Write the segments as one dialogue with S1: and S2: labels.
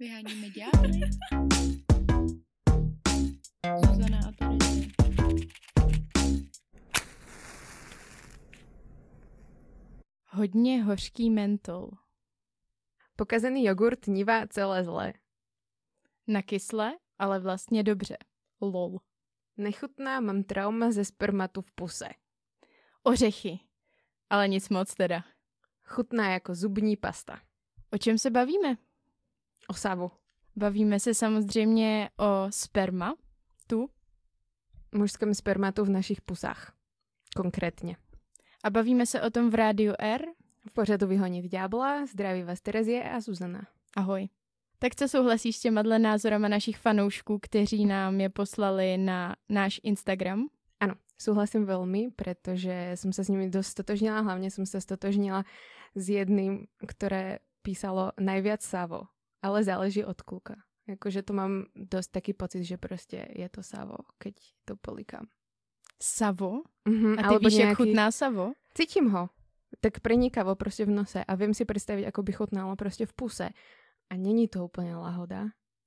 S1: Vyháníme ďábly. Zuzana a Terezie. Hodně hořký mentol.
S2: Pokazený jogurt nívá celé zlé.
S1: Na kysle, ale vlastně dobře. Lol.
S2: Nechutná, mám trauma ze spermatu v puse.
S1: Ořechy. Ale nic moc teda.
S2: Chutná jako zubní pasta.
S1: O čem se bavíme?
S2: O savu.
S1: Bavíme se samozřejmě o sperma. Tu.
S2: Mužském spermatu v našich pusách. Konkrétně.
S1: A bavíme se o tom v rádiu R.
S2: V pořadu Vyhonit ďábla zdraví vás Terezie a Zuzana.
S1: Ahoj. Tak co souhlasíš s těma dle názorama našich fanoušků, kteří nám je poslali na náš Instagram?
S2: Ano, súhlasím veľmi, pretože som sa s nimi dosť stotožnila, hlavne som sa stotožnila s jedným, ktoré písalo najviac Savo, ale záleží od kluka. Jakože to mám dosť taký pocit, že prostě je to Savo, keď to polikám.
S1: Savo?
S2: Mhm,
S1: A ty víš, jak chutná savo?
S2: Cítím ho. Tak prenikavo prostě v nose a vím si představit, ako by chutnalo prostě v puse. A není to úplně lahoda.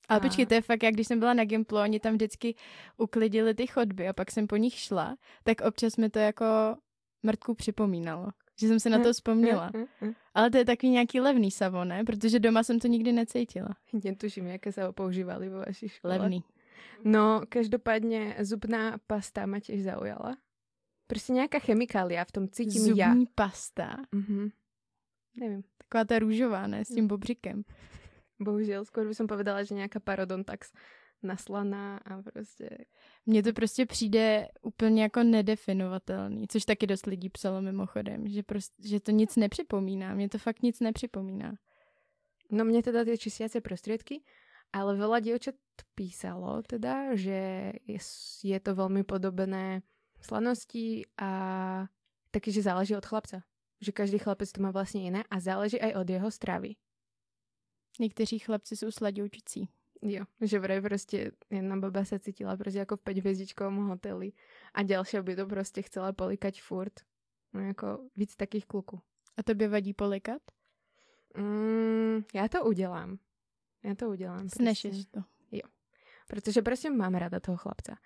S1: Ale
S2: A-
S1: počkej, to je fakt, jak když jsem byla na Gimplu, oni tam vždycky uklidili ty chodby a pak jsem po nich šla, tak občas mi to jako mrtku připomínalo. Že jsem se na to vzpomněla.
S2: Mm, mm, mm.
S1: Ale to je takový nějaký levný savo, ne? Protože doma jsem to nikdy necítila.
S2: Netuším, jaké sa ho používali vo vašich škole.
S1: Levný.
S2: No, každopádně zubná pasta ma tiež zaujala. Prostě nějaká chemikália v tom cítím
S1: Zubní
S2: ja.
S1: pasta.
S2: Mhm. Nevím.
S1: Taková ta růžová, ne? S tím bobřikem.
S2: Bohužel, skôr by som povedala, že nějaká parodontax naslaná a prostě...
S1: Mně to prostě přijde úplně jako nedefinovatelný, což taky dost lidí psalo mimochodem, že, prostě, že to nic nepřipomíná. Mně to fakt nic nepřipomíná.
S2: No mne teda tie čistiace prostriedky, ale veľa dievčat písalo teda, že je, je to veľmi podobné slanosti a taky, že záleží od chlapca. Že každý chlapec to má vlastně jiné a záleží aj od jeho stravy.
S1: Někteří chlapci jsou sladoučcí.
S2: Jo, že vraj prostě jedna baba sa cítila prostě jako v 5 hvězdičkovom hoteli a ďalšia by to prostě chcela polikať furt. No jako víc takých kluků.
S1: A tobě vadí polikat?
S2: Mm, já to udělám. Já to udělám.
S1: Snešeš to.
S2: Protože prostě mám rada toho chlapca.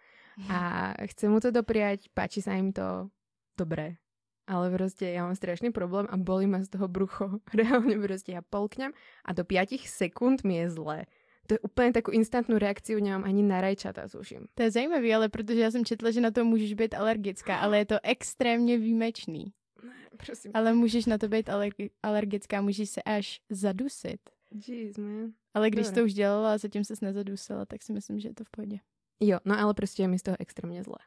S2: A chci mu to dopriať, páči sa im to dobré. Ale prostě já mám strašný problém a bolí ma z toho brucho. Reálně prostě já polknem a do 5 sekund mi je zlé. To je úplně takovou instantnou reakciu nemám ani na rajčata, tuším.
S1: To je zajímavé, ale protože já jsem četla, že na to můžeš být alergická, ale je to extrémně výjimečný.
S2: Prosím.
S1: Ale můžeš na to být alergi- alergická, můžeš se až zadusit.
S2: Jeez, man.
S1: Ale když to už dělala a zatím ses nezadusila, tak si myslím, že je to v pohodě.
S2: Jo, no ale prostě je mi z toho extrémně zlé.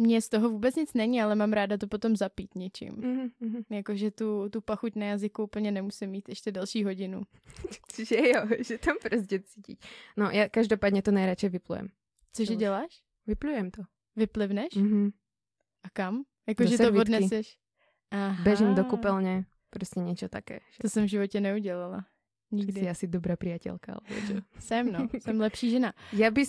S1: Mně z toho vůbec nic není, ale mám ráda to potom zapít něčím.
S2: Mhm, mhm.
S1: Jakože tu, tu pachuť na jazyku úplně nemusím mít ještě další hodinu.
S2: Že jo, že tam prostě cítiť. No já každopádně to nejradši vyplujem.
S1: Cože děláš?
S2: Vyplujem to.
S1: Vyplivneš?
S2: Mhm.
S1: A kam? Jakože to odneseš? Aha.
S2: Bežím do kúpeľne, prostě niečo také.
S1: To jsem v životě neudělala.
S2: Nikdy.
S1: Nikdy.
S2: Si asi dobrá priateľka. alebo čo?
S1: Jsem, no. Jsem lepší žena.
S2: Ja by...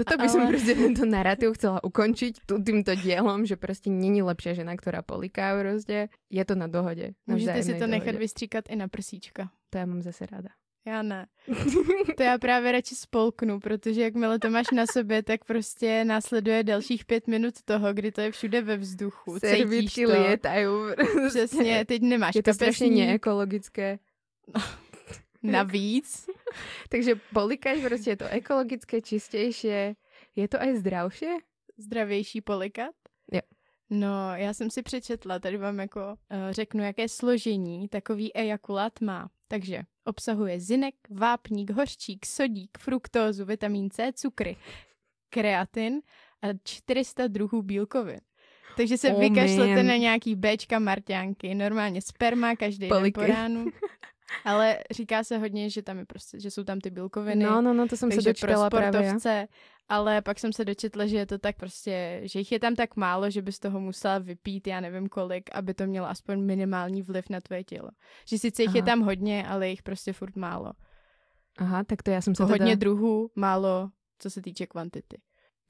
S2: Toto by som
S1: Ale-
S2: prostě tento narratív chcela ukončiť týmto dielom, že prostě není lepšia žena, ktorá poliká prostě. Je to na dohode. Na
S1: Můžete si to nechat
S2: dohode.
S1: vystříkat i na prsíčka.
S2: To já mám zase ráda.
S1: Já ne. To já právě radši spolknu, protože jakmile to máš na sobě, tak prostě následuje dalších pět minut toho, kdy to je všude ve vzduchu.
S2: Servítky
S1: to.
S2: lietajú.
S1: Přesně, teď nemáš
S2: Je to strašně neekologické.
S1: Navíc.
S2: Takže polikáš prostě je to ekologické, čistejšie. Je to aj zdravšie?
S1: Zdravější polikat?
S2: Jo.
S1: No, já jsem si přečetla, tady vám jako uh, řeknu, jaké složení takový ejakulát má. Takže obsahuje zinek, vápník, hořčík, sodík, fruktózu, vitamin C, cukry, kreatin a 400 druhů bílkovin. Takže se
S2: Oh,
S1: vykašlete
S2: man.
S1: na nějaký Bčka marťánky, normálně sperma každý den po ránu. Ale říká se hodně, že tam je prostě, že jsou tam ty bílkoviny.
S2: No, no, no, to som sa
S1: takže pro sportovce, ale pak jsem se dočetla, že je to tak prostě, že jich je tam tak málo, že bys toho musela vypít, já nevím kolik, aby to mělo aspoň minimální vliv na tvoje tělo. Že sice jich je
S2: Aha.
S1: tam hodně, ale jich prostě furt málo.
S2: Aha, tak to ja som sa
S1: Jako
S2: teda...
S1: hodně druhů, málo, co se týče kvantity.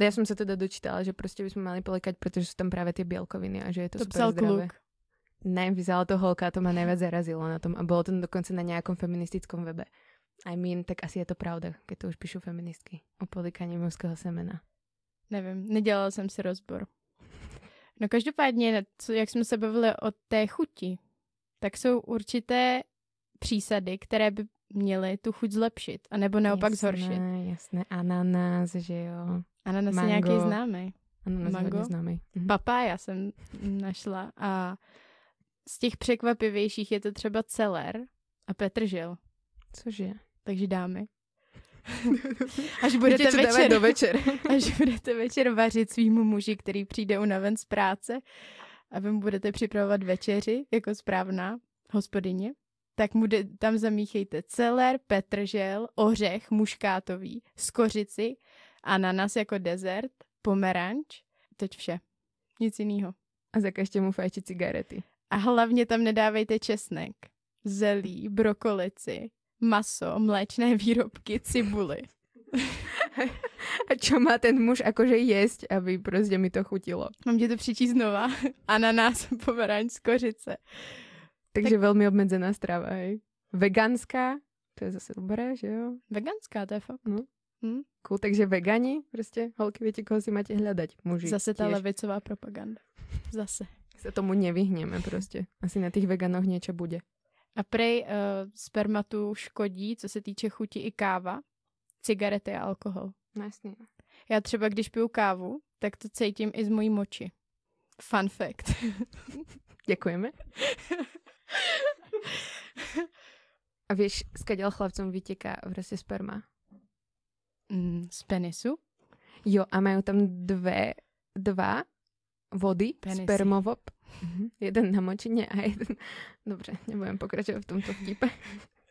S2: Ja som sa teda dočítala, že prostě by sme mali polikať, pretože sú tam práve tie bielkoviny a že je to,
S1: To,
S2: super
S1: psal
S2: zdravé.
S1: kluk.
S2: Ne, vyzeralo to holka, to ma najviac zarazilo na tom a bolo to dokonca na nejakom feministickom webe. I mean, tak asi je to pravda, keď to už píšu feministky o polikaní mužského semena.
S1: Nevím, nedělala jsem si rozbor. No každopádně, co, jak jsme se bavili o té chuti, tak jsou určité přísady, které by měly tu chuť zlepšit, anebo naopak
S2: jasné,
S1: zhoršit.
S2: Jasné, ananas, že jo.
S1: Ananas
S2: Mango.
S1: je nějaký známý.
S2: Ananas
S1: Mango?
S2: známý. Mhm.
S1: Papája jsem našla a z těch překvapivějších je to třeba celer a petržil.
S2: Cože?
S1: Takže dámy. Až budete
S2: Víte, dávat
S1: večer,
S2: do večer.
S1: až budete večer vařit svýmu muži, který přijde unaven z práce a vy mu budete připravovat večeři jako správná hospodyně, tak mu de- tam zamíchejte celer, petržel, ořech muškátový, skořici, ananas jako dezert, pomeranč, teď vše. Nic jiného.
S2: A zakažte mu fajčit cigarety.
S1: A hlavně tam nedávejte česnek, zelí, brokolici, maso, mléčné výrobky, cibuli.
S2: A čo má ten muž akože jesť, aby prostě mi to chutilo.
S1: Mám ti to přečíst znova. Ananas, pomeranč, skořice.
S2: Takže tak... velmi obmedzená strava, hej. Veganská, to je zase dobré, že jo?
S1: Veganská, to je fakt.
S2: No.
S1: Hm?
S2: Cool, takže vegani, prostě, holky, viete, koho si máte hľadať? Muži.
S1: Zase ta
S2: tiež.
S1: levicová propaganda. Zase.
S2: Sa tomu nevyhneme prostě. Asi na těch veganoch niečo bude.
S1: A prej uh, spermatu škodí, co se týče chuti i káva, cigarety a alkohol.
S2: No jasně.
S1: Já třeba, když piju kávu, tak to cítím i z mojí moči. Fun fact.
S2: Ďakujeme. A vieš, skadiaľ chlapcom vyteká prostě sperma?
S1: mm, z penisu?
S2: Jo, a majú tam dve, dva vody,
S1: Penisy.
S2: spermovop. Mhm. Jeden na močině a jeden... Dobře, nebudem pokračovat v tomto vtipe.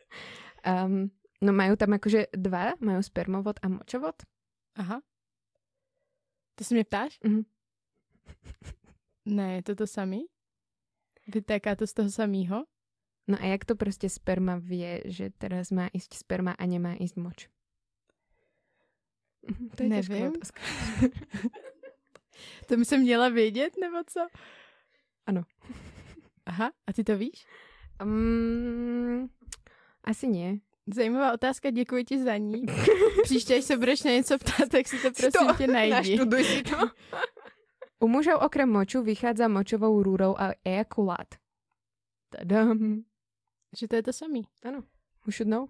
S2: um, no majú tam akože dva, majú spermovod a močovod.
S1: Aha. To se mě ptáš?
S2: Mhm.
S1: Ne, je to to samý? Vytéká to z toho samého?
S2: No a jak to prostě sperma vie, že teraz má ísť sperma a nemá ísť moč? To je
S1: Nevím. To by se měla vědět, nebo co?
S2: Ano.
S1: Aha, a ty to víš?
S2: Um, asi nie.
S1: Zajímavá otázka, děkuji ti za ní. Příště, až se budeš na něco ptát, tak si to prosím
S2: to
S1: tě najdi.
S2: Si to. U mužov okrem moču vychádza močovou rúrou a ejakulát. Tadam.
S1: Že to je to samý.
S2: Ano. Who should know?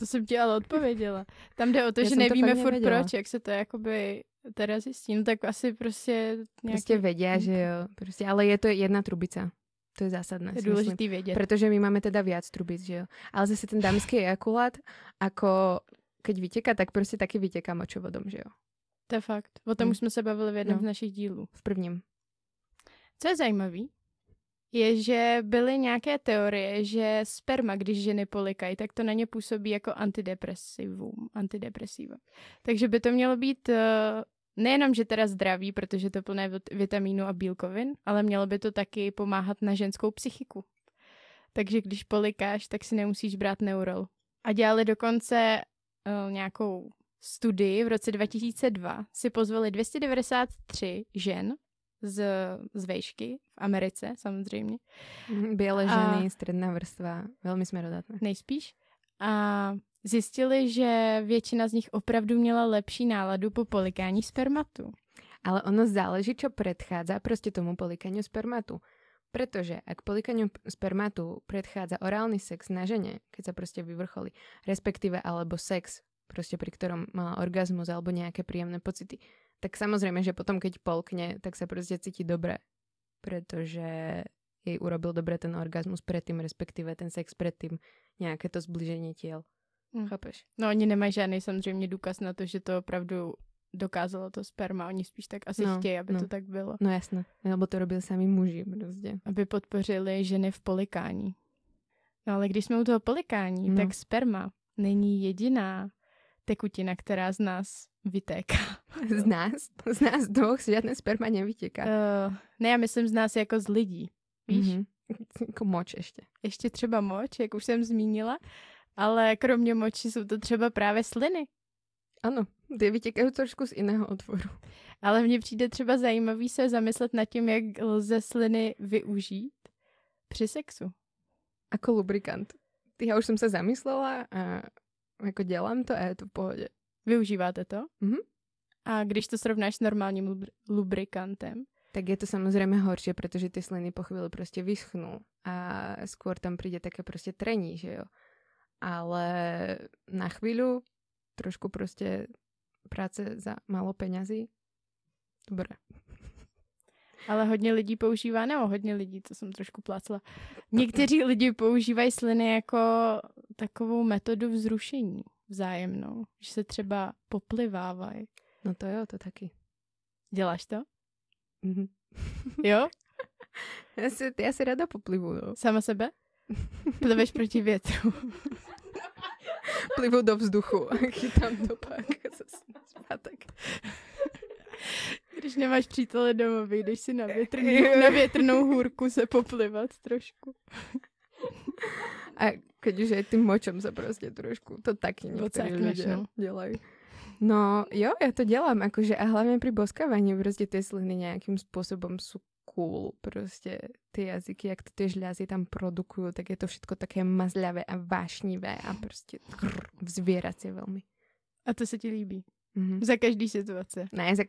S1: To jsem ti ale odpověděla. Tam jde o to,
S2: Já
S1: že
S2: to
S1: nevíme
S2: fakt
S1: furt
S2: nevěděla.
S1: proč, jak se to jakoby teda zjistí. No tak asi prostě nějaký...
S2: Prostě vedia, že jo. Prostě, ale je to jedna trubica. To je zásadné.
S1: je důležitý vědět.
S2: Pretože my máme teda viac trubic, že jo. Ale zase ten dámský ejakulát, ako keď vyteká, tak prostě taky vyteká močovodom, že jo.
S1: To je fakt. O tom
S2: Hm.
S1: už jsme se bavili v jednom
S2: No.
S1: z našich dílů.
S2: V prvním.
S1: Co je zajímavé, je, že byly nějaké teorie, že sperma, když ženy polikají, tak to na ně působí jako antidepresivum, antidepresiva. Takže by to mělo být uh, nejenom, že teda zdraví, protože to plné vit- vitamínů a bílkovin, ale mělo by to taky pomáhat na ženskou psychiku. Takže když polikáš, tak si nemusíš brát neurol. A dělali dokonce uh, nějakou studii v roce 2002. Si pozvali 293 žen z, z vejšky v Americe samozřejmě,
S2: Mhm, Biele
S1: A-
S2: ženy, stredná vrstva, veľmi smerodatné.
S1: nejspíš. A zjistili, že většina z nich opravdu měla lepší náladu po polikání spermatu.
S2: Ale ono záleží, čo predchádza proste tomu polikaniu spermatu. Pretože ak polikaniu spermatu predchádza orálny sex na žene, keď sa proste vyvrcholí, respektíve alebo sex, proste pri ktorom mala orgazmus alebo nejaké príjemné pocity, tak samozrejme, že potom keď polkne, tak sa proste cíti dobre. Pretože jej urobil dobre ten orgazmus predtým, respektíve ten sex predtým, nejaké to zbliženie tiel.
S1: Hm.
S2: Chápeš?
S1: No oni nemají žádný samozřejmě důkaz na to, že to opravdu dokázalo to sperma. Oni spíš tak asi
S2: No,
S1: chtějí, aby
S2: no.
S1: to tak bylo.
S2: No jasné, lebo to robili sami muži prostě.
S1: Aby podpořili ženy v polikání. No ale když jsme u toho polikání,
S2: No.
S1: tak sperma není jediná tekutina, která z nás vytéká.
S2: Z nás, z nás dvoch žiadne sperma nevyteká.
S1: Uh, ne, já myslím z nás jako z lidí. Víš?
S2: Mhm. Jako moč ještě.
S1: Ještě třeba moč, jak už jsem zmínila, ale kromě moči jsou to třeba právě sliny.
S2: Ano, ty vytěkají trošku z jiného otvoru.
S1: Ale mně přijde třeba zajímavý se zamyslet nad tím, jak lze sliny využít při sexu.
S2: Ako lubrikant. Já už jsem se zamyslela a jako dělám to a je to v pohodě.
S1: Využíváte to?
S2: Mhm.
S1: A když to srovnáš s normálním lubr- lubrikantem?
S2: Tak je to samozřejmě horšie, protože ty sliny po chvíli prostě vyschnú a skôr tam přijde také prostě trení, že jo. Ale na chvíľu trošku prostě práce za málo peňazí. Dobré.
S1: Ale hodně lidí používá, nebo hodně lidí, to jsem trošku plácla. Někteří lidi používají sliny jako takovou metodu vzrušení vzájemnou, že se třeba poplivávají.
S2: No to jo, to taky.
S1: Děláš to?
S2: Mhm.
S1: Jo?
S2: Já si, já si rada poplivu, no.
S1: Sama sebe? Pliveš proti větru.
S2: Plivu do vzduchu a chytám to pak zpátek.
S1: Když nemáš přítele doma, vyjdeš si na, větrný, na větrnou hůrku se poplivat trošku.
S2: A keď už aj tým močom sa prostě trošku, to taky
S1: Vocákneš,
S2: lidé
S1: no.
S2: dělají. No jo, já to dělám, akože a hlavně pri boskávání prostě ty sliny nějakým způsobem sú cool, prostě ty jazyky, jak to ty žľazy tam produkujú, tak je to všetko také mazľavé a vášnivé a prostě krr, zvieracie veľmi.
S1: A to se ti líbí.
S2: Mhm.
S1: Za každý situace.
S2: Ne, za,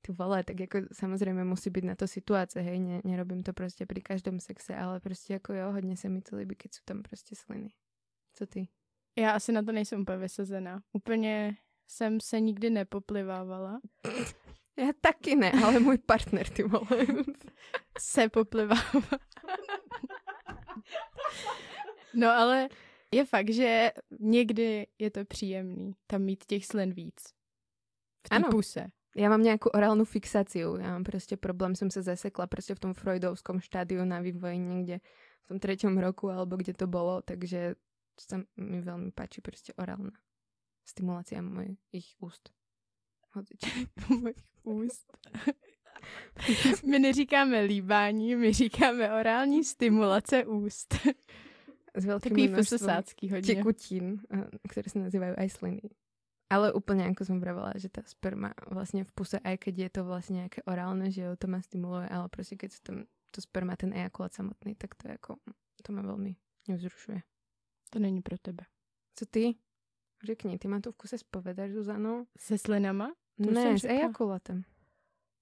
S2: ty vole, tak jako samozřejmě musí být na to situace, hej, ne, nerobím to prostě pri každom sexe, ale prostě jako jo, hodně se mi to líbí, keď jsou tam prostě sliny. Co ty?
S1: Já asi na to nejsem úplně vysazená. Úplně jsem se nikdy nepoplivávala.
S2: Já taky ne, ale můj partner, ty vole.
S1: Se poplivává. No ale je fakt, že někdy je to příjemný tam mít těch slin víc. V té puse.
S2: Já mám nějakou orálnu fixaciu. Já mám prostě problém, jsem se zasekla prostě v tom freudovskom štádiu na vývoji někde v tom třetím roku, alebo kde to bolo, takže sa mi veľmi páči prostě orálna stimulácia mojich úst.
S1: Mojich úst. My neříkáme líbání, my říkáme orální stimulace úst.
S2: S veľkým
S1: Takový hodně.
S2: tekutín, eh, které se nazývají aj sliny. Ale úplně jako jsem vravela, že ta sperma vlastně v puse, aj keď je to vlastně nějaké orálne, že jo, to ma stimuluje, ale prostě keď sú tam to sperma, ten ejakulát samotný, tak to jako, to ma veľmi nevzrušuje.
S1: To není pro tebe.
S2: Co ty? Řekni, ty ma tu v kuse spovedáš, Zuzano?
S1: Se slinama? To
S2: ne, s ejakulátem.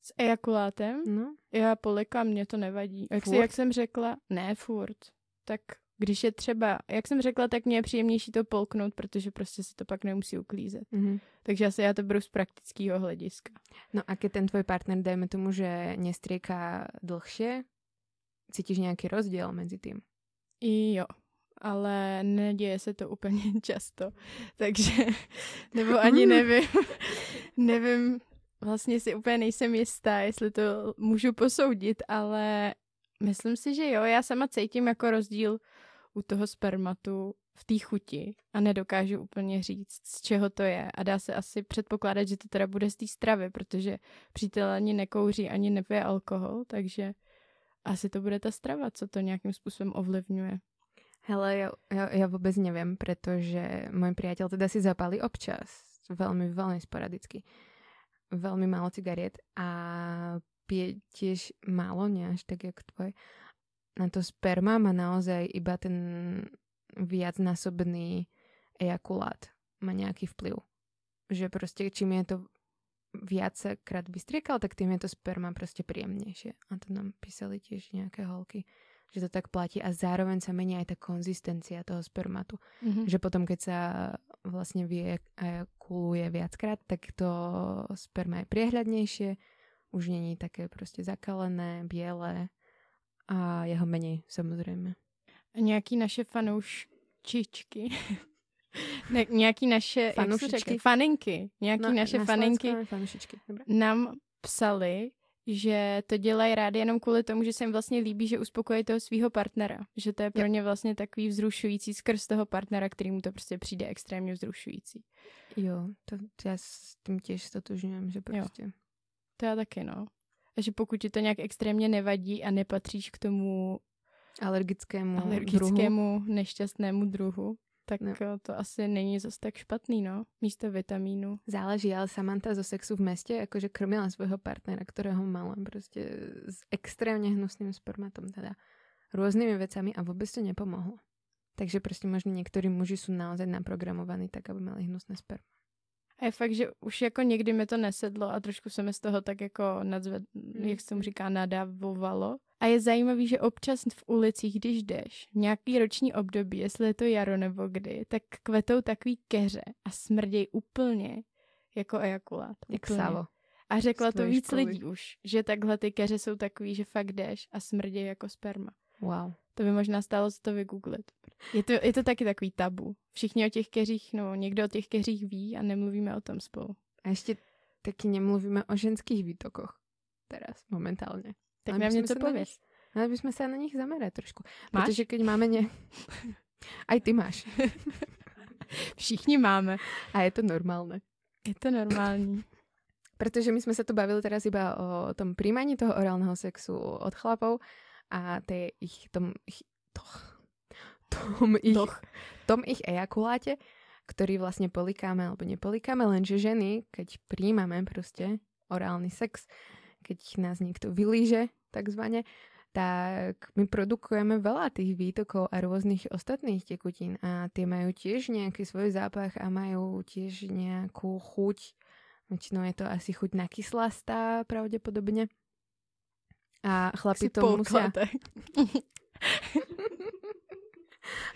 S1: S ejakulátem?
S2: No.
S1: Já polikám, mě to nevadí. Jak, si, jak jsem řekla, ne furt. Tak když je třeba, jak jsem řekla, tak mě je příjemnější to polknout, protože prostě se to pak nemusí uklízet.
S2: Mhm.
S1: Takže asi já to beru z praktického hlediska.
S2: No a keď ten tvoj partner, dajme tomu, že nestrieka dlhšie, cítiš nějaký rozdíl mezi tým?
S1: I jo, ale neděje se to úplně často, takže, nebo ani nevím, nevím, vlastně si úplně nejsem jistá, jestli to můžu posoudit, ale myslím si, že jo, já sama cítím jako rozdíl u toho spermatu v té chuti a nedokážu úplně říct, z čeho to je. A dá se asi předpokládat, že to teda bude z té stravy, protože přítel ani nekouří, ani nepije alkohol, takže asi to bude ta strava, co to nějakým způsobem ovlivňuje.
S2: Hele, ja, ja, ja vôbec neviem, pretože môj priateľ teda si zapálí občas. Veľmi, veľmi sporadicky. Veľmi málo cigariet a pije tiež málo, nie až tak, jak tvoj. Na to sperma má naozaj iba ten viacnásobný ejakulát. Má nejaký vplyv. Že proste čím je to viackrát vystriekal, tak tým je to sperma proste príjemnejšie. A to nám písali tiež nejaké holky že to tak platí a zároveň sa mení aj tá konzistencia toho spermatu.
S1: Mhm.
S2: Že potom, keď sa vlastne kuluje viackrát, tak to sperma je priehľadnejšie, už není také prostě zakalené, biele a jeho menej samozrejme.
S1: A nějaký naše fanouščičky, ne, nějaký naše, řekne, faninky, nějaký no, naše
S2: na
S1: faninky
S2: fanušičky.
S1: Nám psali, že to dělají rádi jenom kvůli tomu, že se jim vlastně líbí, že uspokojí toho svého partnera. Že to je pro
S2: Jo.
S1: ně vlastně takový vzrušující skrz toho partnera, kterýmu to prostě přijde extrémně vzrušující.
S2: Jo, to, to ja s tým tiež stotožňujem, že prostě...
S1: To já taky, no. A že pokud ti to nějak extrémně nevadí a nepatříš k tomu
S2: Alergickému, druhu.
S1: alergickému nešťastnému druhu, tak
S2: No.
S1: no. to asi není zas tak špatný, no. Místo vitamínu.
S2: Záleží, ale Samantha zo sexu v meste akože krmila svojho partnera, ktorého mala prostě s extrémne hnusným spermatom, teda rôznymi vecami a vôbec to nepomohlo. Takže prostě možná někteří muži jsou naozaj naprogramovaní tak, aby měli hnusné sperma.
S1: A je fakt, že už jako někdy mi to nesedlo a trošku se mi z toho tak jako nadzved, jak se tomu říká, nadávovalo. A je zajímavý, že občas v ulicích, když jdeš, nějaký roční období, jestli je to jaro nebo kdy, tak kvetou takový keře a smrděj úplně jako ejakulát.
S2: Jak
S1: úplně. A řekla to víc
S2: školy.
S1: lidí už, že takhle ty keře jsou takový, že fakt jdeš a smrděj jako sperma.
S2: Wow.
S1: To by možná stálo za to vygooglit. Je to, je to taky takový tabu. Všichni o těch keřích, no někdo o těch keřích ví a nemluvíme o tom spolu.
S2: A ještě taky nemluvíme o ženských výtokoch. Teraz, momentálně.
S1: Tak
S2: Ale
S1: nám něco pověz.
S2: Mali bychom se na nich zamerať trošku.
S1: Máš?
S2: Protože keď máme ně... Aj ty máš.
S1: Všichni máme.
S2: A je to normálne.
S1: Je to normální.
S2: Protože my jsme se tu bavili teraz iba o tom príjmaní toho orálneho sexu od chlapov a tej ich, tom ich, toch, tom ich,
S1: Doch.
S2: tom ich ejakuláte, ktorý vlastne polikáme alebo nepolikáme, lenže ženy, keď príjmame proste orálny sex, keď nás niekto vylíže, takzvané, tak my produkujeme veľa tých výtokov a rôznych ostatných tekutín a tie majú tiež nejaký svoj zápach a majú tiež nejakú chuť. Väčšinou je to asi chuť na kyslastá pravdepodobne. A chlapi to musia...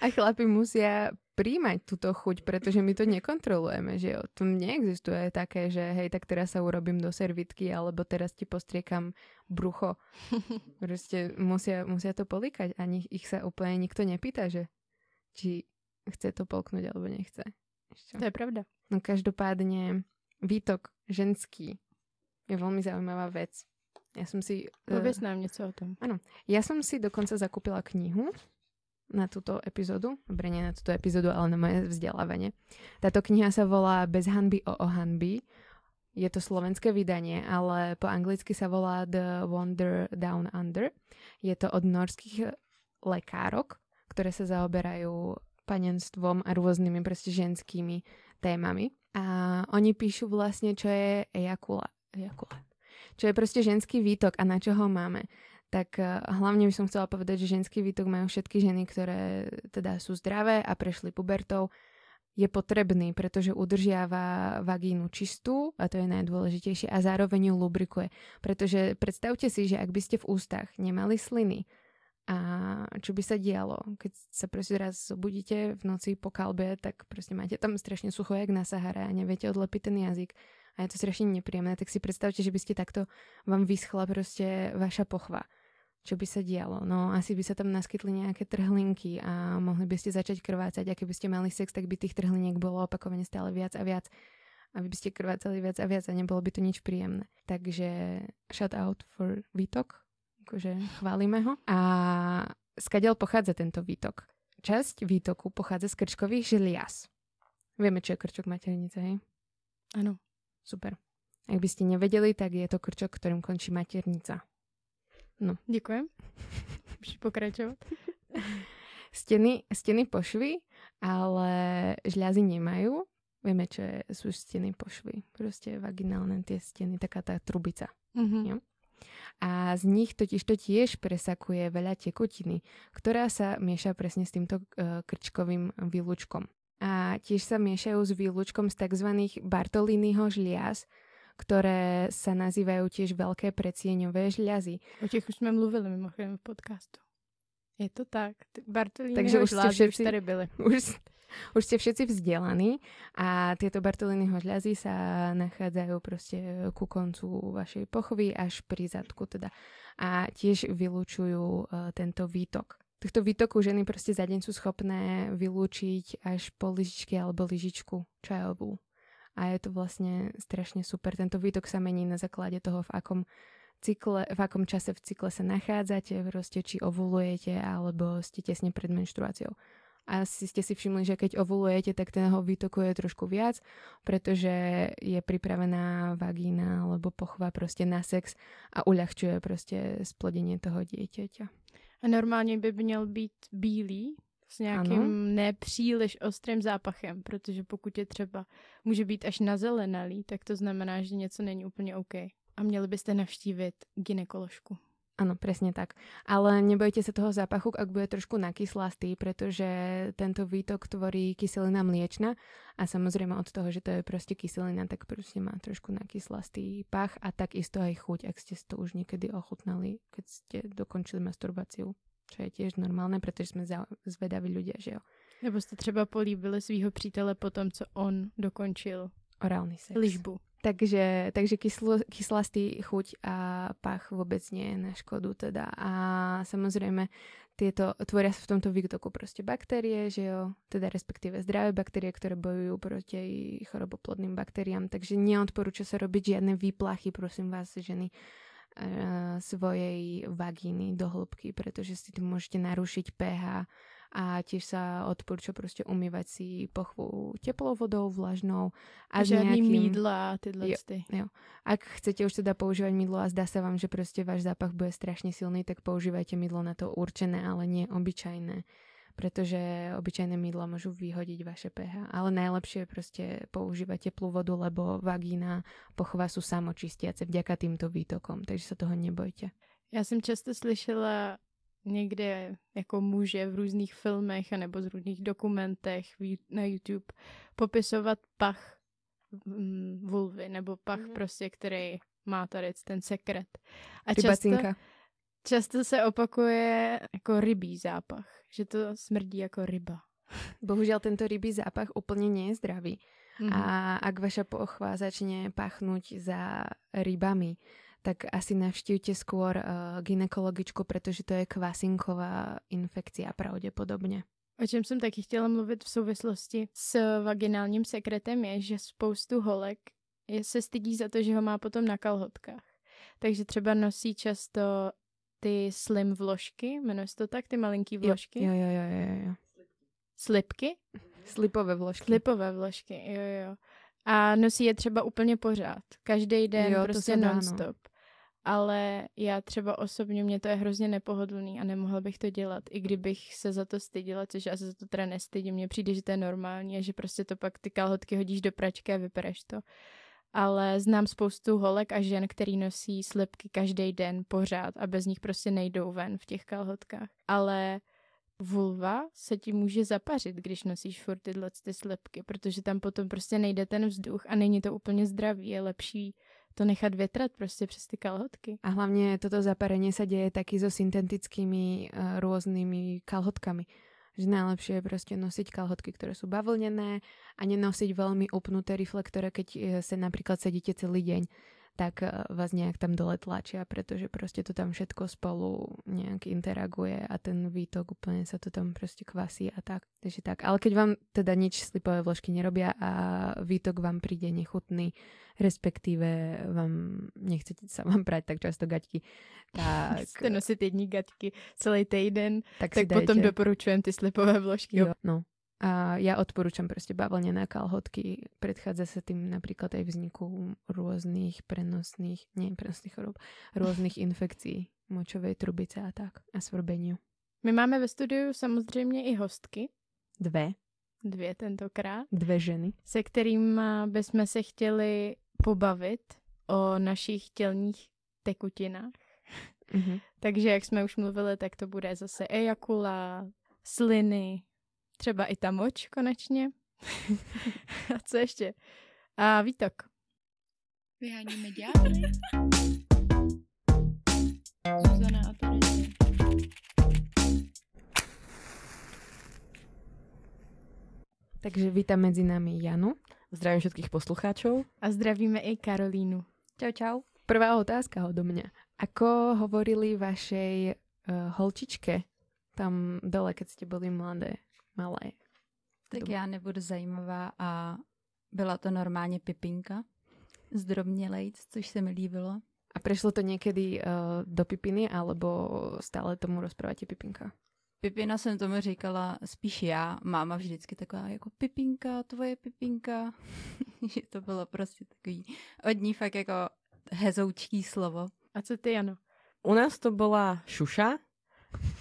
S2: A chlapi musia príjmať túto chuť, pretože my to nekontrolujeme, že jo. Tu neexistuje také, že hej, tak teraz sa urobím do servitky, alebo teraz ti postriekam brucho. Proste musia, musia to polikať a nich, ich sa úplne nikto nepýta, že či chce to polknúť alebo nechce. Ešte.
S1: To je pravda.
S2: No každopádne výtok ženský je veľmi zaujímavá vec. Ja som si... eh,
S1: Pověz nám něco o tom.
S2: ja som si dokonca zakúpila knihu na túto epizódu. Dobre, nie na túto epizódu, ale na moje vzdelávanie. Táto kniha sa volá Bez hanby o ohanby. Je to slovenské vydanie, ale po anglicky sa volá The Wonder Down Under. Je to od norských lekárok, ktoré sa zaoberajú panenstvom a rôznymi proste ženskými témami. A oni píšu vlastne, čo je ejakulát. ejakulát. Čo je proste ženský výtok a na čo ho máme tak eh, hlavne by som chcela povedať, že ženský výtok majú všetky ženy, ktoré teda sú zdravé a prešli pubertou. Je potrebný, pretože udržiava vagínu čistú, a to je najdôležitejšie, a zároveň ju lubrikuje. Pretože predstavte si, že ak by ste v ústach nemali sliny, a čo by sa dialo, keď sa proste raz zobudíte v noci po kalbe, tak proste máte tam strašne sucho jak na Sahare a neviete odlepiť ten jazyk a je to strašne nepríjemné, tak si predstavte, že by ste takto vám vyschla proste vaša pochva čo by sa dialo? No asi by sa tam naskytli nejaké trhlinky a mohli by ste začať krvácať a keby ste mali sex, tak by tých trhliniek bolo opakovane stále viac a viac aby ste krvácali viac a viac a nebolo by to nič príjemné. Takže shout out for výtok, akože chválime ho. A skadiaľ pochádza tento výtok? Časť výtoku pochádza z krčkových žilias. Vieme, čo je krčok maternice, hej?
S1: Ano.
S2: Super. Ak by ste nevedeli, tak je to krčok, ktorým končí maternica.
S1: Děkujem. Můžeš pokračovat.
S2: Steny, steny pošvy, ale žľazy nemajú. Vieme, čo je, sú steny pošvy. Proste vaginálne tie steny, taká tá trubica.
S1: Mhm.
S2: Jo. A z nich totiž to tiež presakuje veľa tekutiny, ktorá sa mieša presne s týmto e, krčkovým výlučkom. A tiež sa miešajú s výlučkom z tzv. Bartolínyho žliaz, ktoré sa nazývajú tiež veľké predsieňové žľazy.
S1: O těch už jsme mluvili mimochodem v podcastu. Je to tak. Bartolínyho
S2: Takže už
S1: žlázy už
S2: všetci-
S1: tady byli.
S2: už, už ste všetci vzdelaní a tieto Bartolínyho žľazy sa nachádzajú proste ku koncu vašej pochvy až pri zadku teda. A tiež vylúčujú uh, tento výtok. Týchto výtokov ženy proste za deň sú schopné vylúčiť až po lyžičky alebo lyžičku čajovú. A je to vlastne strašne super. Tento výtok sa mení na základe toho, v akom cykle, v akom čase v cykle sa nachádzate, proste či ovulujete alebo ste tesne pred menštruáciou. A asi ste si všimli, že keď ovulujete, tak ten výtoku je trošku viac, pretože je pripravená vagína alebo pochva proste na sex a uľahčuje proste splodenie toho dieťaťa.
S1: A normálně by měl být bílý s nějakým
S2: Ano.
S1: nepříliš ostrým zápachem, protože pokud je třeba, může být až nazelenalý, tak to znamená, že něco není úplně OK. A měli byste navštívit ginekoložku.
S2: Áno, presne tak. Ale nebojte sa toho zápachu, ak bude trošku nakyslastý, pretože tento výtok tvorí kyselina mliečna a samozrejme od toho, že to je proste kyselina, tak proste má trošku nakyslastý pach a takisto aj chuť, ak ste to už niekedy ochutnali, keď ste dokončili masturbáciu. Čo je tiež normálne, pretože sme zvedaví ľudia, že jo.
S1: Nebo jste třeba políbili svého přítele po tom, co on dokončil
S2: orálny sex.
S1: ližbu.
S2: Takže, takže kyslo, kyslastý chuť a pach vôbec nie je na škodu teda. A samozrejme tieto, tvoria sa v tomto výtoku proste baktérie, že jo, teda respektíve zdravé baktérie, ktoré bojujú proti choroboplodným baktériám, takže neodporúča sa robiť žiadne výplachy, prosím vás, ženy, uh, svojej vagíny do hĺbky, pretože si tým môžete narušiť pH a tiež sa odporúča proste umývať si pochvu teplou vodou, vlažnou.
S1: A, a žiadny nejakým... mýdla a tyhle
S2: jo, jo. Ak chcete už teda používať mydlo a zdá sa vám, že proste váš zápach bude strašne silný, tak používajte mydlo na to určené, ale nie obyčajné pretože obyčajné mydla môžu vyhodiť vaše pH. Ale najlepšie je proste používať teplú vodu, lebo vagína, pochva sú samočistiace vďaka týmto výtokom, takže sa toho nebojte.
S1: Já jsem často slyšela někde jako muže v různých filmech nebo z různých dokumentech na YouTube popisovat pach mm, vulvy nebo pach mm-hmm. prostě, který má tady ten sekret.
S2: A často,
S1: často se opakuje jako rybí zápach, že to smrdí jako ryba.
S2: Bohužel tento rybí zápach úplně je zdravý. Mm-hmm. A ak vaša pochva začne pachnúť za rybami, tak asi navštívte skôr uh, ginekologičku, protože to je kvasinková infekcia pravděpodobně.
S1: O čem jsem taky chtěla mluvit v souvislosti s vaginálním sekretem je, že spoustu holek je, se stydí za to, že ho má potom na kalhotkách. Takže třeba nosí často ty slim vložky, jmenuje se to tak, ty malinký vložky?
S2: Jo, jo, jo, jo, jo.
S1: Slipky?
S2: Slipové vložky.
S1: Slipové vložky, jo, jo. A nosí je třeba úplně pořád. Každý den, jo, prostě no. non-stop ale já třeba osobně, mě to je hrozně nepohodlný a nemohla bych to dělat, i kdybych se za to stydila, což já se za to teda nestydím, mně přijde, že to je normální a že prostě to pak ty kalhotky hodíš do pračky a vypereš to. Ale znám spoustu holek a žen, který nosí slipky každý den pořád a bez nich prostě nejdou ven v těch kalhotkách. Ale vulva se ti může zapařit, když nosíš furt tyhle ty slipky, protože tam potom prostě nejde ten vzduch a není to úplně zdravý. Je lepší to nechat větrat prostě přes ty kalhotky.
S2: A hlavně toto zaparenie sa deje taky so syntetickými uh, rôznymi kalhotkami. Že najlepšie je prostě nosiť kalhotky, ktoré sú bavlnené a nenosiť veľmi upnuté rifle, ktoré keď eh, sa napríklad sedíte celý deň, tak eh, vás nejak tam dole tlačia, pretože prostě to tam všetko spolu nejak interaguje a ten výtok úplne sa to tam prostě kvasí a tak. Takže tak. Ale keď vám teda nič slipové vložky nerobia a výtok vám príde nechutný, respektíve vám nechcete sa vám prať tak často gaťky, tak...
S1: Chcete nosit jední gaťky celý týden, tak, tak potom doporučujem ty slipové vložky.
S2: Jo, no. A ja odporúčam proste bavlnené kalhotky. Predchádza sa tým napríklad aj vzniku rôznych prenosných, nie prenosných chorob, rôznych infekcií močovej trubice a tak. A svrbeniu.
S1: My máme ve studiu samozřejmě i hostky.
S2: Dve.
S1: Dvě tentokrát.
S2: Dve ženy.
S1: Se kterým bychom se chtěli pobavit o našich tělních tekutinách. Mm-hmm. Takže jak jsme už mluvili, tak to bude zase ejakula, sliny, Třeba i ta moč konečně. a co ještě? A výtok. Vyháníme ďábly. Zuzana a Terezie.
S2: Takže vítam medzi nami Janu.
S3: Zdravím všetkých poslucháčov.
S1: A zdravíme i Karolínu.
S2: Čau, čau. Prvá otázka odo mňa. Ako hovorili vašej uh, holčičke tam dole, keď ste boli mladé? Malé.
S4: Tak já nebudu zajímavá a byla to normálně pipinka zdrobnělejc, což se mi líbilo.
S2: A prešlo to někdy uh, do pipiny, alebo stále tomu rozpráváte pipinka?
S4: Pipina jsem tomu říkala spíš já, máma vždycky taková jako pipinka, tvoje pipinka, že to bylo prostě takový od ní fakt jako hezoučký slovo.
S1: A co ty, Jano?
S3: U nás to byla šuša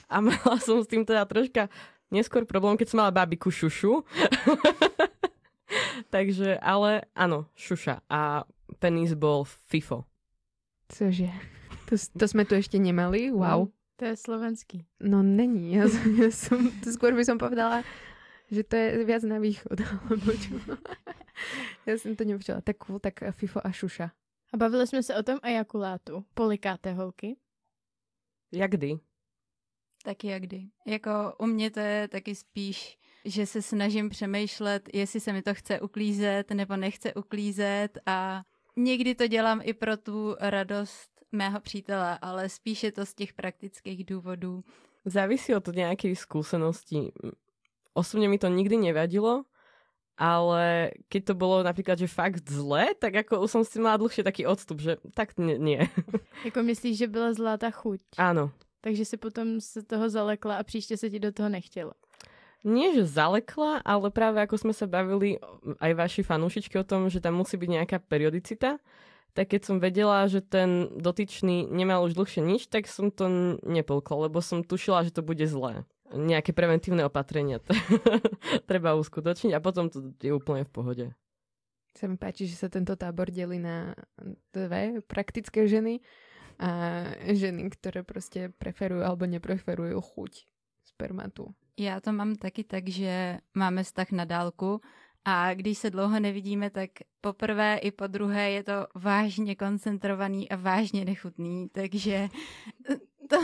S3: a mala som s tým teda troška Neskôr problém, keď som mala babiku šušu. Takže, ale áno, šuša. A penis bol FIFO.
S2: Cože? To, to jsme tu ještě nemali, wow.
S1: To je slovenský.
S2: No není, ja, som- ja som, to skôr by som povedala, že to je viac na východ, alebo čo. ja som to nepočula. Tak cool, tak FIFO a šuša.
S1: A bavili jsme se o tom ejakulátu. Polikáte holky?
S3: Jak kdy?
S4: Taky jak kdy. Jako u mě to je taky spíš, že se snažím přemýšlet, jestli se mi to chce uklízet nebo nechce uklízet a někdy to dělám i pro tu radost mého přítele, ale spíš je to z těch praktických důvodů.
S3: Závisí od nejakej skúsenosti. Osobne mi to nikdy nevadilo, ale keď to bolo napríklad, že fakt zle, tak ako už som si mala dlhšie taký odstup, že tak nie. nie.
S1: Jako myslíš, že byla zlá ta chuť?
S3: Áno.
S1: Takže si potom se toho zalekla a příště se ti do toho nechtělo.
S3: Nie, že zalekla, ale práve ako sme sa bavili aj vaši fanúšičky o tom, že tam musí byť nejaká periodicita, tak keď som vedela, že ten dotyčný nemal už dlhšie nič, tak som to nepolkla, lebo som tušila, že to bude zlé. Nejaké preventívne opatrenia treba uskutočniť a potom to je úplne v pohode.
S2: Sa mi páči, že sa tento tábor delí na dve praktické ženy a ženy, ktoré prostě preferujú alebo nepreferujú chuť spermatu.
S4: Já to mám taky tak, že máme vztah na dálku a když se dlouho nevidíme, tak poprvé i po druhé je to vážně koncentrovaný a vážně nechutný, takže to,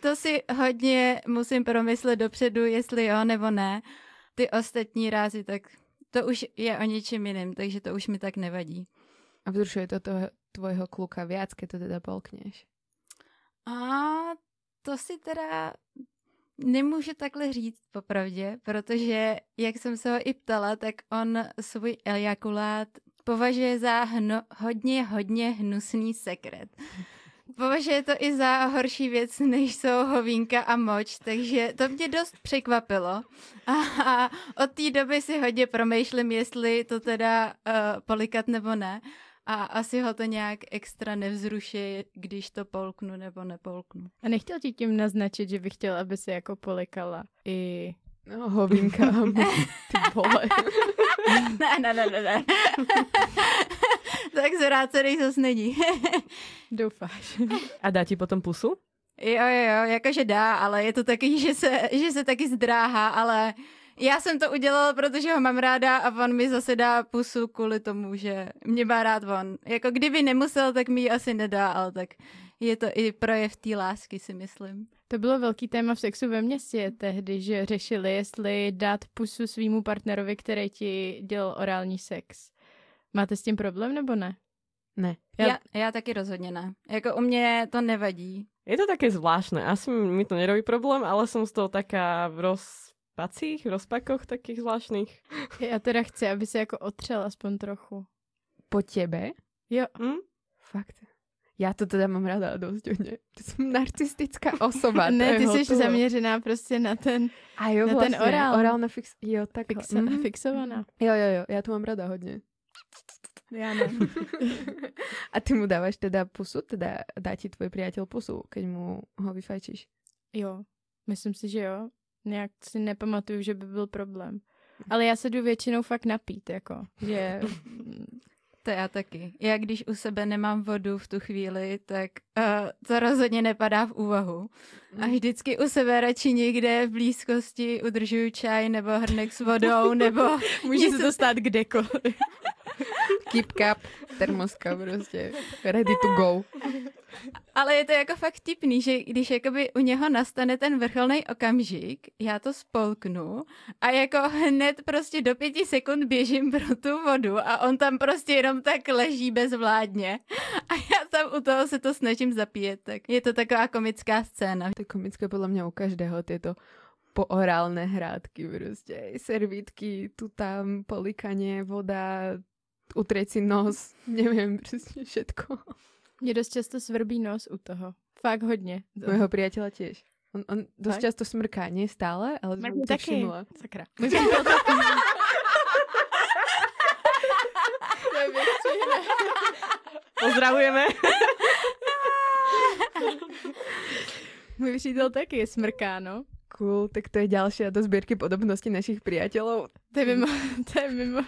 S4: to si hodně musím promyslet dopředu, jestli jo nebo ne. Ty ostatní rázy, tak to už je o něčem jiném, takže to už mi tak nevadí.
S2: A vzrušuje to toho tvojho kluka viac, keď to teda polkneš.
S4: A to si teda nemůžu takhle říct popravdě, protože jak jsem se ho i ptala, tak on svůj ejakulát považuje za hno, hodně, hodně hnusný sekret. Považuje to i za horší věc, než jsou hovínka a moč, takže to mě dost překvapilo. A, od té doby si hodně promýšlím, jestli to teda uh, polikat nebo ne. A asi ho to nějak extra nevzruší, když to polknu nebo nepolknu.
S1: A nechtěl ti tím naznačit, že bych chtěl, aby se jako polikala i...
S2: No, hovinka, ty vole.
S4: ne, ne, ne, ne, ne. tak zvrácený zas není.
S1: Doufáš.
S3: A dá ti potom pusu?
S4: jo, jo, jo, jakože dá, ale je to taky, že se, že se taky zdráhá, ale já jsem to udělala, protože ho mám ráda a on mi zase dá pusu kvůli tomu, že mě má rád on. Jako kdyby nemusel, tak mi ji asi nedá, ale tak je to i projev té lásky, si myslím.
S1: To bylo velký téma v sexu ve městě tehdy, že řešili, jestli dát pusu svýmu partnerovi, který ti dělal orální sex. Máte s tím problém nebo ne?
S2: Ne.
S1: Já-
S4: Já, já taky rozhodně ne. Jako u mě to nevadí.
S3: Je to také zvláštne. Asi mi to nerobí problém, ale som z toho taká v rozpacích, v rozpakoch takých zvláštnych.
S1: Já teda chci, aby se jako otřel aspoň trochu.
S2: Po tebe?
S1: Jo,
S3: Hm?
S2: Fakt. Já to teda mám ráda dosť hodně. To jsem narcistická osoba.
S1: ne, ty jsi
S2: hotovo.
S1: zaměřená prostě na ten
S2: A jo,
S1: na ten
S2: vlastně.
S1: orál.
S2: Orál na fix... Jo, tak.
S1: fixa,
S2: mhm.
S1: fixovaná.
S2: Jo, jo, jo, já to mám ráda hodně.
S1: Já ne.
S2: A ty mu dávaš teda pusu? Teda dá ti tvoj priateľ pusu, keď mu ho vyfajčíš?
S1: Jo, myslím si, že jo. Nějak si nepamatuju, že by byl problém. Ale já se jdu většinou fakt napít, jako, že
S4: To já taky. Já když u sebe nemám vodu v tu chvíli, tak uh, to rozhodně nepadá v úvahu. A vždycky u sebe radši někde v blízkosti udržuju čaj nebo hrnek s vodou, nebo
S1: může
S4: něco-
S1: se to stát kdekoliv.
S2: Keep cup, termoska prostě. Ready to go.
S4: Ale je to jako fakt tipný, že když jakoby u něho nastane ten vrcholný okamžik, já to spolknu a jako hned prostě do pěti sekund běžím pro tu vodu a on tam prostě jenom tak leží bezvládně a já tam u toho se to snažím zapíjet, tak je to taková komická scéna.
S2: To je komické podľa mňa u každého tieto poorálne hrádky prostě. Servítky, tu tam, polikanie, voda, utrieť si nos, neviem, presne všetko.
S1: Mě dost často svrbí nos u toho. Fakt hodně.
S2: Mojho priateľa tiež. On, on dosť
S1: Tak?
S2: často smrká, nie stále, ale
S1: Mrkni
S2: som to
S1: taky.
S2: všimla.
S1: Sakra.
S3: Pozdravujeme.
S1: Můj přítel taky je smrkáno.
S2: Cool, tak to je ďalšia do zbierky podobností našich priateľov.
S1: To je, mimo, to je mimo,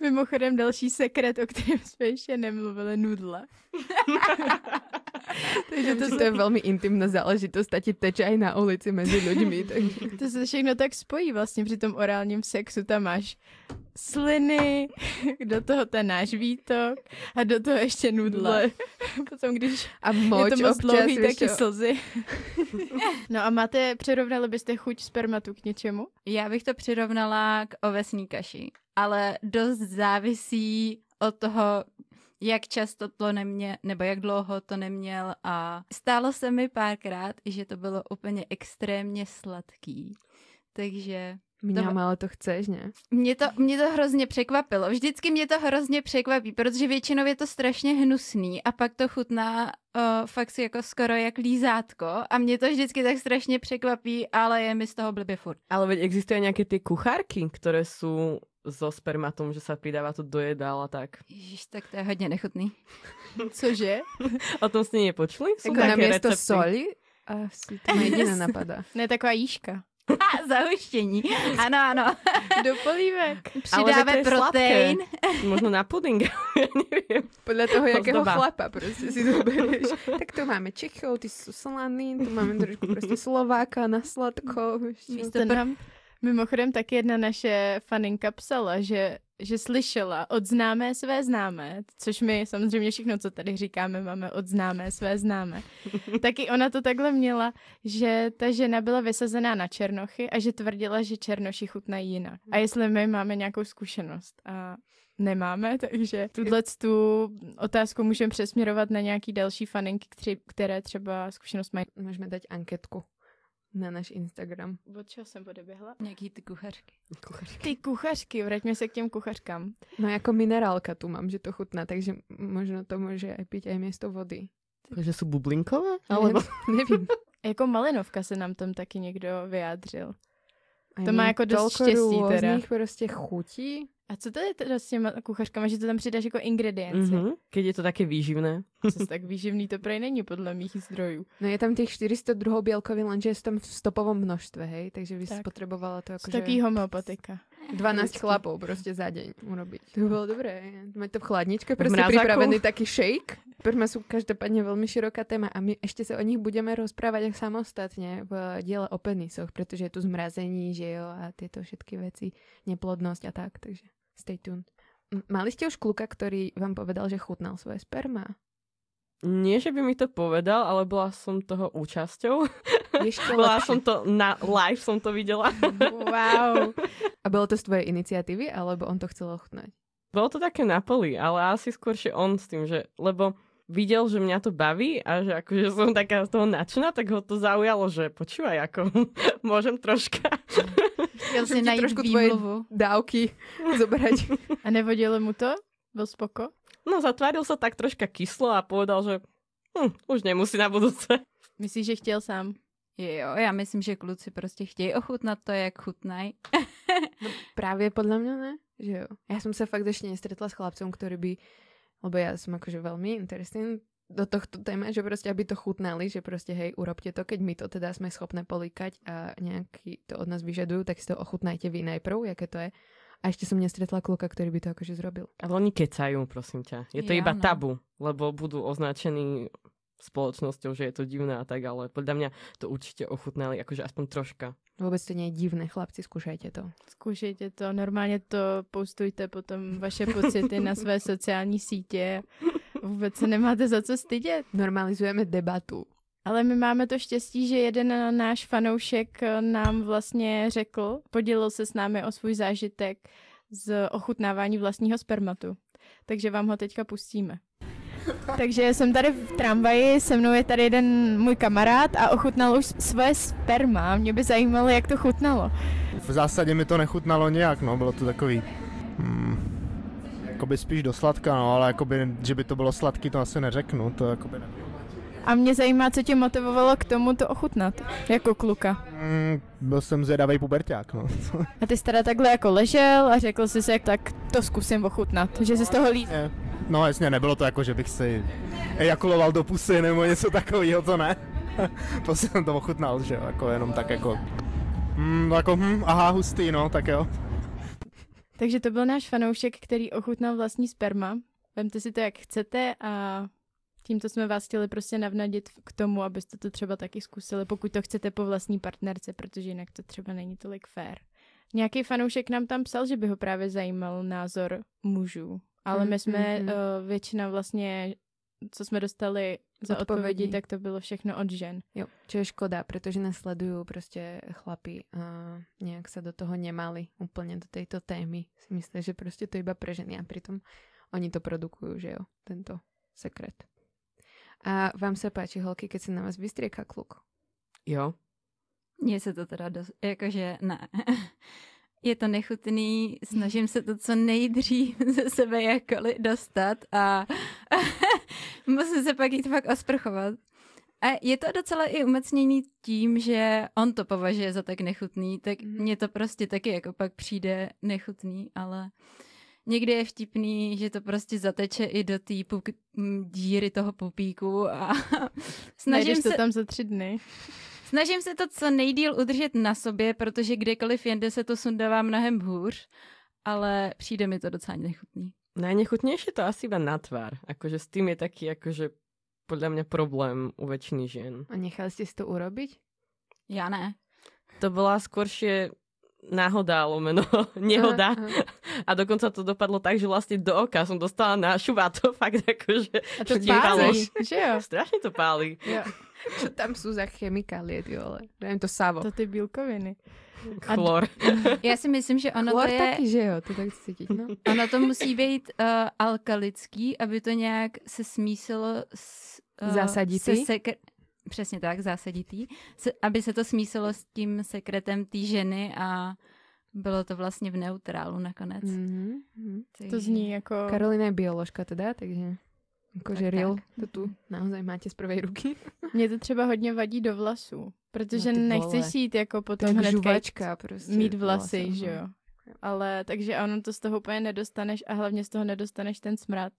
S1: mimochodem další sekret, o kterém jsme ještě nemluvili, nudle.
S2: Takže to, to je velmi intimná záležitost a ti teče aj na ulici mezi lidmi. Takže...
S1: To se všechno tak spojí vlastně při tom orálním sexu. Tam máš sliny, do toho ten náš výtok a do toho ještě nudle. Potom, když
S2: a moč
S1: je to moc dlouhý, tak i slzy. no a máte, přirovnali byste chuť spermatu k něčemu?
S4: Já bych to přirovnala k ovesní kaši, ale dost závisí od toho, jak často to neměl, nebo jak dlouho to neměl a stálo se mi párkrát, že to bylo úplně extrémně sladký. Takže
S2: Mňam, ale to chceš, ne?
S4: Mě to, mě to hrozně překvapilo. Vždycky mě to hrozně překvapí, protože většinou je to strašně hnusný a pak to chutná uh, fakt si jako skoro jak lízátko a mě to vždycky tak strašně překvapí, ale je mi z toho blbě furt.
S3: Ale veď existují nějaké ty kuchárky, které jsou so spermatom, že se přidává to do jedál a tak.
S4: Ježiš, tak to je hodně nechutný.
S1: Cože?
S3: o tom jste nepočuli?
S2: Jsou jako na město soli a si to jediné napadá.
S1: Ne, taková jížka.
S4: Zahuštění. Ano, ano.
S1: Do polívek.
S4: Přidáme protein.
S3: Možno na puding. ja neviem.
S2: Podle toho, jakého chlapa prostě si to bereš. tak to máme Čechov, ty jsou slaný, tu máme trošku prostě Slováka na sladko.
S1: Místo nám, mimochodem taky jedna naše faninka psala, že že slyšela od známé své známé, což my samozřejmě všechno, co tady říkáme, máme od známé své známé. Taky ona to takhle měla, že ta žena byla vysazená na černochy a že tvrdila, že černoši chutnají jinak. A jestli my máme nějakou zkušenost a nemáme, takže tuhle tu otázku můžeme přesměrovat na nějaký další faninky, které třeba zkušenost mají.
S2: Můžeme dát anketku na náš Instagram.
S1: Od čeho jsem odeběhla?
S4: Nějaký ty kuchařky.
S1: kuchařky. Ty kuchařky, vraťme se k těm kuchařkám.
S2: No jako minerálka tu mám, že to chutná, takže možno to může aj piť aj město vody.
S3: Takže jsou bublinkové?
S2: Alebo nevím.
S1: jako malinovka se nám tam taky někdo vyjádřil. to má jako dost štěstí teda.
S2: prostě chutí.
S1: A co to je teda s těma kuchařkama, že to tam přidáš jako ingredience?
S3: Mm-hmm, keď je to také výživné.
S1: Co tak výživný to prej není podle mých zdrojů.
S2: No je tam těch 400 druhou bělkovin, lenže je tam v stopovom množstve, hej, takže bys tak. potřebovala to jako,
S1: Taký že... homeopatika.
S2: 12 chlapov prostě za deň urobiť. To by bylo dobré. Mať to v chladničke, prostě připravený taký shake. Perma jsou každopádně velmi široká téma a my ještě se o nich budeme rozprávat samostatně v díle o penisoch, protože je tu zmrazení, že jo, a tyto všetky věci, neplodnosť a tak, takže stay tuned. Mali ste už kluka, ktorý vám povedal, že chutnal svoje sperma?
S3: Nie, že by mi to povedal, ale bola som toho účasťou. bola som to na live, som to videla.
S1: wow.
S2: A bylo to z tvojej iniciatívy, alebo on to chcel ochutnať?
S3: Bolo to také na poli, ale asi skôr on s tým, že, lebo videl, že mňa to baví a že akože som taká z toho nadšená, tak ho to zaujalo, že počúvaj, ako môžem troška.
S1: Chtěl si najít trošku tvoje
S2: dávky zobrať.
S1: A nevodilo mu to? Byl spoko?
S3: No zatváril sa tak troška kyslo a povedal, že hm, už nemusí na budúce.
S1: Myslíš, že chtěl sám?
S4: Jo, já myslím, že kluci prostě chtějí ochutnat to, jak chutnají.
S2: no, právě podle mě ne, že jo. Já jsem se fakt ještě nestretla s chlapcem, který by, lebo já jsem jakože velmi interesný do tohto téma, že prostě aby to chutnali, že prostě hej, urobte to, keď my to teda jsme schopné políkať a nějaký to od nás vyžadujú, tak si to ochutnajte vy najprv, jaké to je. A ešte som nestretla kluka, ktorý by to akože zrobil.
S3: Ale oni kecajú, prosím ťa. Je to ja, iba no. tabu, lebo budú označení spoločnosťou, že je to divné a tak, ale podľa mňa to určite ochutnali, akože aspoň troška.
S2: Vůbec to nie je divné, chlapci, zkušajte to.
S1: Zkušejte to, normálně to postujte potom vaše pocity na své sociální sítě. Vůbec se nemáte za co stydět.
S2: Normalizujeme debatu.
S1: Ale my máme to štěstí, že jeden náš fanoušek nám vlastně řekl, podělil se s námi o svůj zážitek z ochutnávání vlastního spermatu. Takže vám ho teďka pustíme. Takže jsem tady v tramvaji, se mnou je tady jeden můj kamarád a ochutnal už svoje sperma. Mě by zajímalo, jak to chutnalo.
S5: V zásadě mi to nechutnalo nějak, no, bylo to takový... Hmm, jakoby spíš do sladka, no, ale jakoby, že by to bylo sladký, to asi neřeknu, to jakoby nevím.
S1: A mě zajímá, co tě motivovalo k tomu to ochutnat, jako kluka.
S5: Mm, byl jsem zvědavý puberták, no.
S1: a ty jsi teda takhle jako ležel a řekl jsi si, tak to zkusím ochutnat, že jsi z toho líp.
S5: No jasně, nebylo to jako, že bych si ejakuloval do pusy nebo něco takového, to ne. prostě jsem to ochutnal, že jo, jako jenom tak jako, mm, jako hm, aha, hustý, no, tak jo.
S1: Takže to byl náš fanoušek, který ochutnal vlastní sperma. Vemte si to, jak chcete a Tímto jsme vás chtěli prostě navnadit k tomu, abyste to třeba taky zkusili, pokud to chcete po vlastní partnerce, protože jinak to třeba není tolik fair. Nějaký fanoušek nám tam psal, že by ho právě zajímal názor mužů, ale my jsme
S2: Mm, mm, mm.
S1: uh, většina vlastně, co jsme dostali za odpovědi,
S2: Odpovědi.
S1: tak to bylo všechno od žen.
S2: Jo, čo je škoda, pretože nás sledujú proste chlapi a nejak sa do toho nemali úplne do tejto témy. Si myslia, že proste to je iba pre ženy a pritom oni to produkujú, že jo, tento sekret. A vám sa páči, holky, keď sa na vás vystrieka kluk?
S3: Jo.
S4: Mně se to teda dost, jakože ne. Je to nechutný, snažím se to co nejdřív ze sebe jakkoliv dostat a musím se pak jít fakt osprchovat. A je to docela i umocněný tím, že on to považuje za tak nechutný, tak
S2: Mhm.
S4: mně to prostě taky jako pak přijde nechutný, ale někdy je vtipný, že to prostě zateče i do té puk- díry toho pupíku a snažím
S1: Najdeš
S4: se...
S1: to tam za tři dny.
S4: Snažím se to co nejdíl udržet na sobě, protože kdekoliv jinde se to sundává mnohem hůř, ale přijde mi to docela nechutný.
S3: Najnechutnejšie to asi iba na tvár. Akože s tým je taký akože podľa mňa problém u väčšiny žien.
S2: A nechali ste si to urobiť?
S4: Já ne.
S3: To bola skôršie náhoda, lomeno nehoda.
S2: Aha, aha.
S3: A dokonca to dopadlo tak, že vlastne do oka som dostala nášu a to fakt akože
S1: A to pálí, že jo?
S3: Strašne to pálí.
S1: jo?
S2: Čo tam sú za chemikálie, ty vole? Neviem, to savo.
S1: To ty bílkoviny. A d-
S3: Chlor.
S4: Já si myslím, že ono
S2: Chlor
S4: to je...
S2: taky, že jo? To tak cítiť, no.
S4: Ono to musí být uh, alkalický, aby to nějak se smísilo s...
S2: Zásaditý?
S4: Se sekre... Přesně tak, zásaditý. Se, aby se to smísilo s tím sekretem té ženy a bylo to vlastně v neutrálu nakonec.
S2: Mhm, mhm.
S1: To zní jako...
S2: Karolina je bioložka teda, takže akože
S4: Tak,
S2: real,
S4: tak.
S2: to tu naozaj máte z prvej ruky.
S1: Mě to třeba hodně vadí do vlasů, protože
S2: No
S1: nechceš jít jako
S2: To
S1: potom hned
S2: žuvačka prostě.
S1: mít vlasy,
S2: vlasem,
S1: že
S2: no.
S1: jo. Ale takže ono to z toho úplně nedostaneš a hlavně z toho nedostaneš ten smrad.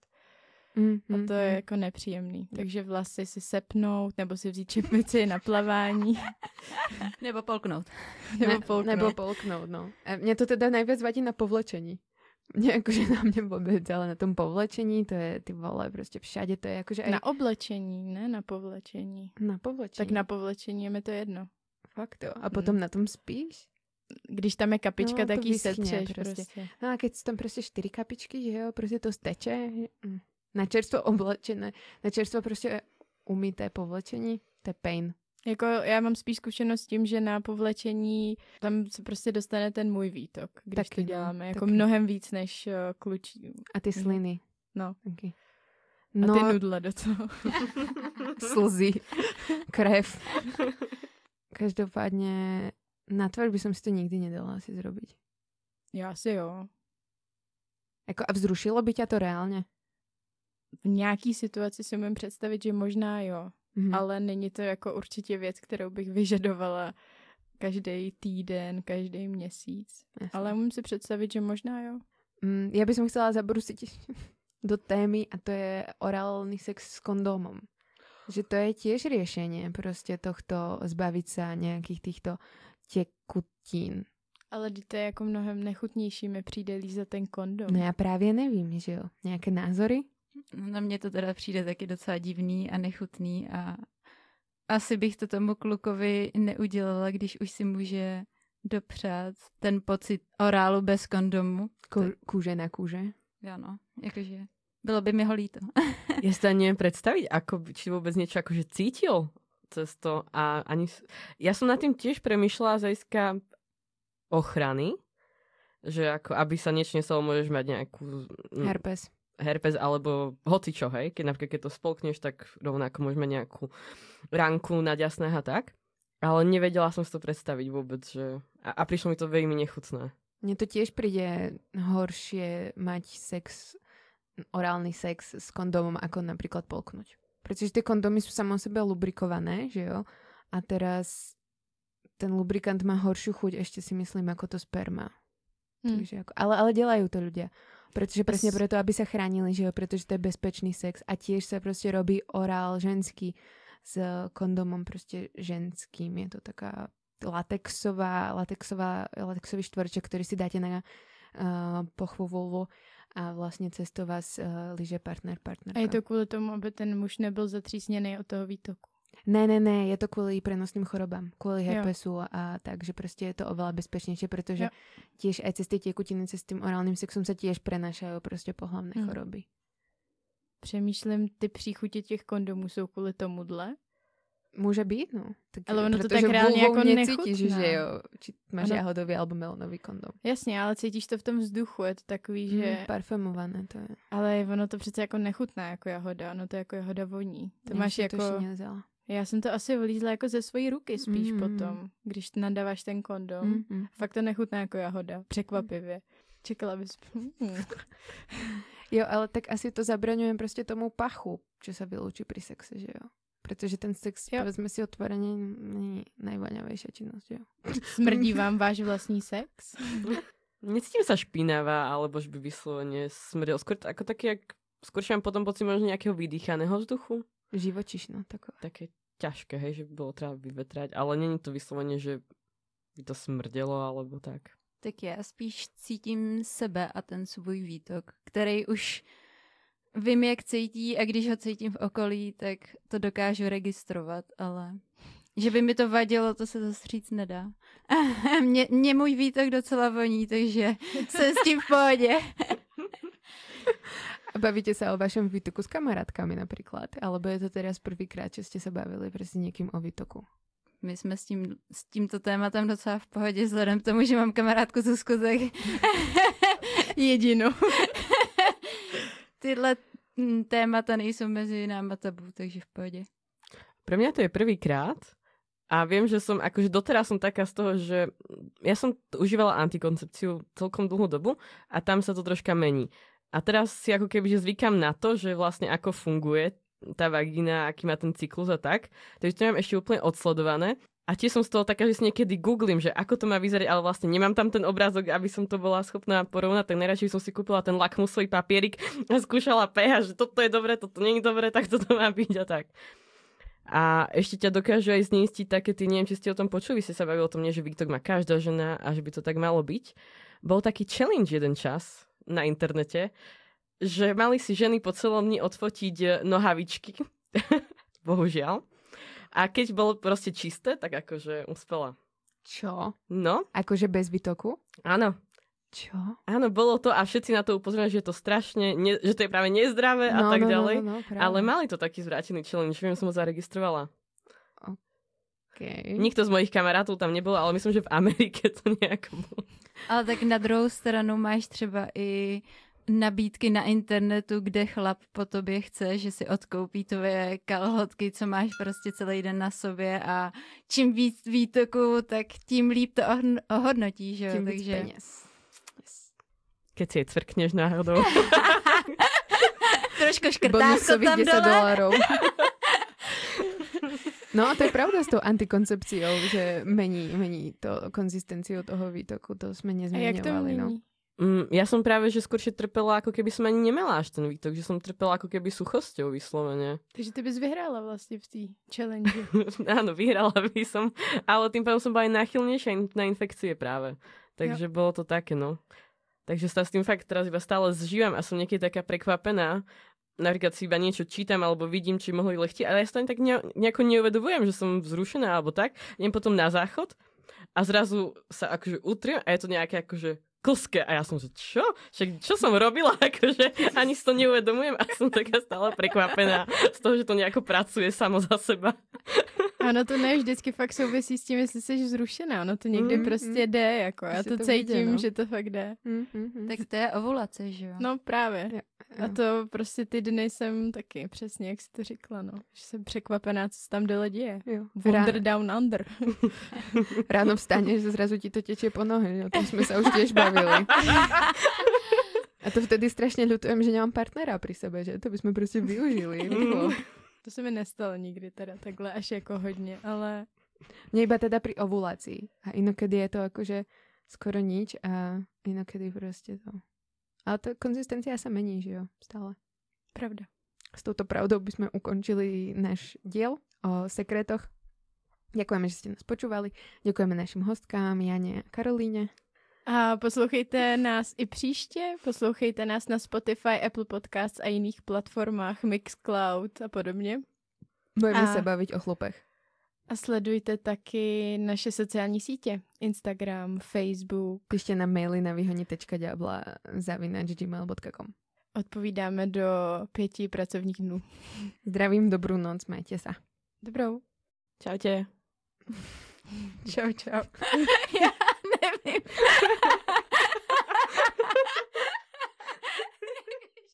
S2: Mm,
S1: A
S2: mm,
S1: to je
S2: mm.
S1: jako nepříjemný. Takže vlasy si sepnout, nebo si vzít čepici na plavání,
S4: Nebo polknout.
S1: nebo
S2: Ne,
S1: polknout.
S2: Nebo polknout, no. A mne to teda najviac vadí na povlečení. Nie akože na vôbec, ale na tom povlečení, to je, ty vole, prostě všade to je akože aj
S1: Na oblečení, ne na povlečení.
S2: na povlečení.
S1: Tak na povlečení je mi to jedno.
S2: Fakt jo. A potom na tom spíš?
S1: Když tam je kapička,
S2: No, to
S1: tak ji setřeš
S2: prostě.
S1: prostě.
S2: No a keď sú tam prostě čtyři kapičky, že jo, prostě to steče. mm. Na čerstvo oblečené, na čerstvo prostě umyté povlečení, to je pain.
S1: Jako já mám spíš zkušenost s tím, že na povlečení tam se prostě dostane ten můj výtok, když
S2: Taky,
S1: to
S2: no,
S1: děláme. Jako
S2: taky.
S1: mnohem víc než uh, klučí.
S2: A ty
S1: Mhm.
S2: sliny.
S1: No.
S2: Okay.
S1: A ty nudle do toho.
S2: slzy, krev. Každopádně na tvár by som si to nikdy nedala asi zrobiť.
S1: Já si jo.
S2: Jako a vzrušilo by ťa to reálně?
S1: V nějaký situaci si umím představit, že možná jo.
S2: Mhm.
S1: Ale není to jako určitě věc, kterou bych vyžadovala každý týden, každý měsíc.
S2: Jasne.
S1: Ale umím si představit, že možná jo.
S2: Mm, ja by som chcela zabrusiť do témy a to je orálny sex s kondómom. Že to je tiež riešenie prostě tohto zbaviť sa nejakých týchto tekutín.
S1: Ale to je jako mnohem nechutnější, mi přijde lízat ten kondom.
S2: No ja právě nevím, že jo. Nejaké názory?
S4: Na mě to teda přijde taky docela divný a nechutný a asi bych to tomu klukovi neudělala, když už si může dopřát ten pocit orálu bez kondomu.
S2: Ko- kůže na kůže?
S4: Ano, jakože bylo by mi ho líto.
S3: Ja si to ani neviem predstaviť, ako, či vôbec niečo akože cítil cez to. A ani, ja som nad tým tiež premyšľala z hľadiska ochrany, že ako, aby sa niečo nestalo, môžeš mať nejakú mm,
S2: Herpes.
S3: Herpes alebo hoci čo, hej. Keď napríklad keď to spolkneš, tak rovnako môžeš mať nejakú ranku na a tak. Ale nevedela som si to predstaviť vôbec, že... A, a prišlo mi to veľmi nechutné.
S2: Mne to tiež príde horšie mať sex, orálny sex s kondómom, ako napríklad polknúť. Pretože tie kondómy sú samo o sebe lubrikované, že jo? A teraz ten lubrikant má horšiu chuť, ešte si myslím, ako to sperma.
S1: Hm.
S2: Takže ako, ale, ale dělají to ľudia. Protože presne preto, aby sa chránili, že jo, pretože to je bezpečný sex a tiež sa prostě robí orál ženský s kondomom prostě ženským. Je to taká latexová, latexová, latexový štvorček, ktorý si dáte na uh, pochvu vulvu a vlastně cez to vás uh, liže partner, partnerka.
S1: A je to kvůli tomu, aby ten muž nebyl zatřísněný od toho výtoku.
S2: Ne, ne, ne, je to kvůli prenosným chorobám, kvůli
S1: Jo.
S2: herpesu a tak, že prostě je to oveľa bezpečnější, protože
S1: Jo.
S2: tiež aj cez tie tekutiny, cez tým orálnym sexom sa tiež prenášajú prostě pohlavné
S1: Mhm.
S2: choroby.
S1: Přemýšlím, ty příchutě těch kondomů jsou kvůli tomuhle.
S2: Může být, no. Tak,
S1: Ale ono to tak reálně jako
S2: necítíš, že jo, či máš
S1: Ono-
S2: jahodový alebo melonový kondom.
S1: Jasně, ale cítíš to v tom vzduchu, je to takový, že...
S2: Mm, parfumované to je.
S1: Ale ono to přece jako nechutná jako jahoda, ono to jako jahoda voní. To
S2: Já
S1: máš
S2: to
S1: jako... Já jsem to asi vlízla jako ze svojí ruky spíš
S2: Mm.
S1: potom, když nadáváš ten kondom.
S2: Mm, mm.
S1: Fakt to nechutná jako jahoda, překvapivě. Čekala bys... Hmm.
S2: Jo, ale tak asi to zabraňujem prostě tomu pachu, čo sa vylúči pri sexe, že jo. Protože ten sex,
S1: Jo.
S2: povedzme si otvorene, není najvoňavejšia činnosť, že jo.
S1: Smrdí vám váš vlastní sex?
S3: Necítim sa špinavá, alebo že by vyslovene smrdel. Skôr t- ako také, jak, skôr mám potom pocit možno nejakého vydýchaného vzduchu.
S2: Živočišno, takové.
S3: Také ťažké, hej, že by bolo treba vyvetrať, ale není to vyslovene, že by to smrdelo, alebo tak.
S4: Tak já spíš cítím sebe a ten svůj výtok, který už vím, jak cítí a když ho cítím v okolí, tak to dokážu registrovat, ale že by mi to vadilo, to se zase říct nedá. mě, mě můj výtok docela voní, takže jsem s tím v pohodě.
S2: A bavíte sa o vašom výtoku s kamarátkami napríklad? Alebo je to teraz prvýkrát, že ste sa bavili prostě s někým o výtoku?
S4: My jsme s, tím, s tímto tématem docela v pohodě, vzhledem k tomu, že mám kamarádku Zuzku, tak
S1: Jedinou.
S4: tyhle mm, témata nejsou mezi náma tabu, takže v pohodě.
S3: Pre mňa to je prvýkrát a viem, že som, akože doteraz som taká z toho, že ja som t- užívala antikoncepciu celkom dlhú dobu a tam sa to troška mení. A teraz si ako keby, že zvykám na to, že vlastne ako funguje tá vagína, aký má ten cyklus a tak. Takže to mám ešte úplne odsledované. A tiež som z toho taká, že si niekedy googlím, že ako to má vyzerať, ale vlastne nemám tam ten obrázok, aby som to bola schopná porovnať, tak najradšej som si kúpila ten lakmusový papierik a skúšala pH, že toto je dobré, toto nie je dobré, tak toto má byť a tak. A ešte ťa dokážu aj zneistiť také, ty neviem, či ste o tom počuli, ste sa bavili o tom, nie, že Viktor má každá žena a že by to tak malo byť. Bol taký challenge jeden čas na internete, že mali si ženy po celom dni odfotiť eh, nohavičky, bohužiaľ. A keď bolo proste čisté, tak akože uspela.
S2: Čo?
S3: No,
S2: Akože bez výtoku?
S3: áno,
S2: Čo?
S3: áno, bolo to a všetci na to upozorňovali, že je to strašne, ne, že to je práve nezdravé a tak ďalej.
S2: No, no, práve.
S3: Ale mali to taký zvrátený challenge, viem, som ho zaregistrovala.
S2: Okay.
S3: Nikto z mojich kamarátov tam nebol, ale myslím, že v Amerike to nejako bolo.
S4: Ale tak na druhou stranu máš třeba i nabídky na internetu, kde chlap po tobě chce, že si odkoupí tvoje kalhotky, co máš prostě celý den na sobě a čím víc výtoku, tak tím líp to ohodnotí, že jo?
S2: Tím víc
S4: Takže
S2: peněz. Yes.
S3: Keď si jej cvrkneš náhodou.
S4: trošku škrtáš to
S2: Bonusových
S4: tam
S2: 10
S4: dole.
S2: dolarov. No a to je pravda s tou antikoncepciou, že mení, mení to konzistenciu toho výtoku, to jsme
S1: A jak to
S2: nezmiňovali. No.
S3: Mm, ja som práve, že skôršie trpela, ako keby som ani nemala až ten výtok, že som trpela ako keby suchosťou vyslovene.
S1: Takže ty bys vyhrála vlastně v té challenge.
S3: Áno, vyhrala by som, ale tým pádom som bola aj náchylnejšia in- na infekcie práve. Takže bolo to také, no. Takže sa s tým fakt teraz iba stále zžívam a som niekedy taká prekvapená. Napríklad si iba niečo čítam alebo vidím, či mohli lehti, ale ja sa to ani tak ne, nejako neuvedomujem, že som vzrušená alebo tak. Idem potom na záchod a zrazu sa akože utriem a je to nejaké akože klské. A ja som, že čo? Však čo som robila? Akože ani si to neuvedomujem a som taká stále prekvapená z toho, že to nejako pracuje samo za seba.
S1: Ano, to ne vždycky fakt souvisí s tím, jestli jsi zrušená. Ono to někdy
S2: Mm,
S1: prostě
S2: mm.
S1: jde, jako já to
S2: to
S1: cítím,
S2: vyjde, no.
S1: že to fakt jde.
S2: Mm, mm, mm.
S4: Tak to je ovulace, že jo?
S1: No právě.
S2: Jo,
S1: A to prostě ty dny jsem taky, přesně jak jsi to řekla, no. Že jsem překvapená, co se tam dole děje.
S2: Jo.
S1: Wonder
S2: Rá,
S1: down under.
S2: ráno vstaneš a zrazu ti to teče po nohe. O tom jsme se už tiež bavili. A to vtedy strašně ľutujem, že nemám partnera pri sebe, že to bychom prostě využili.
S1: To se mi nestalo nikdy teda takhle až jako hodně, ale
S2: Mne iba teda pri ovulácii. A inokedy je to akože skoro nič a inokedy prostě to. Ale to konzistencia sa mení, že jo, stále.
S1: pravda.
S2: S touto pravdou by sme ukončili náš diel o sekretoch. Ďakujeme, že ste nás počúvali. Ďakujeme našim hostkám Jane a Karolíne.
S1: A poslouchejte nás i příště, poslouchejte nás na Spotify, Apple Podcasts a jiných platformách, Mixcloud a podobně.
S2: Budeme
S1: A-
S2: se bavit o chlupech.
S1: A sledujte taky naše sociální sítě. Instagram, Facebook.
S2: Píšte na maily na vyhonit.diabla zavinač gmail.com.
S1: Odpovídáme do pěti pracovních dnů.
S2: Zdravím, dobrou noc, majte se.
S1: Dobrou.
S3: Čaute.
S2: Čau, čau.
S4: Já nevím.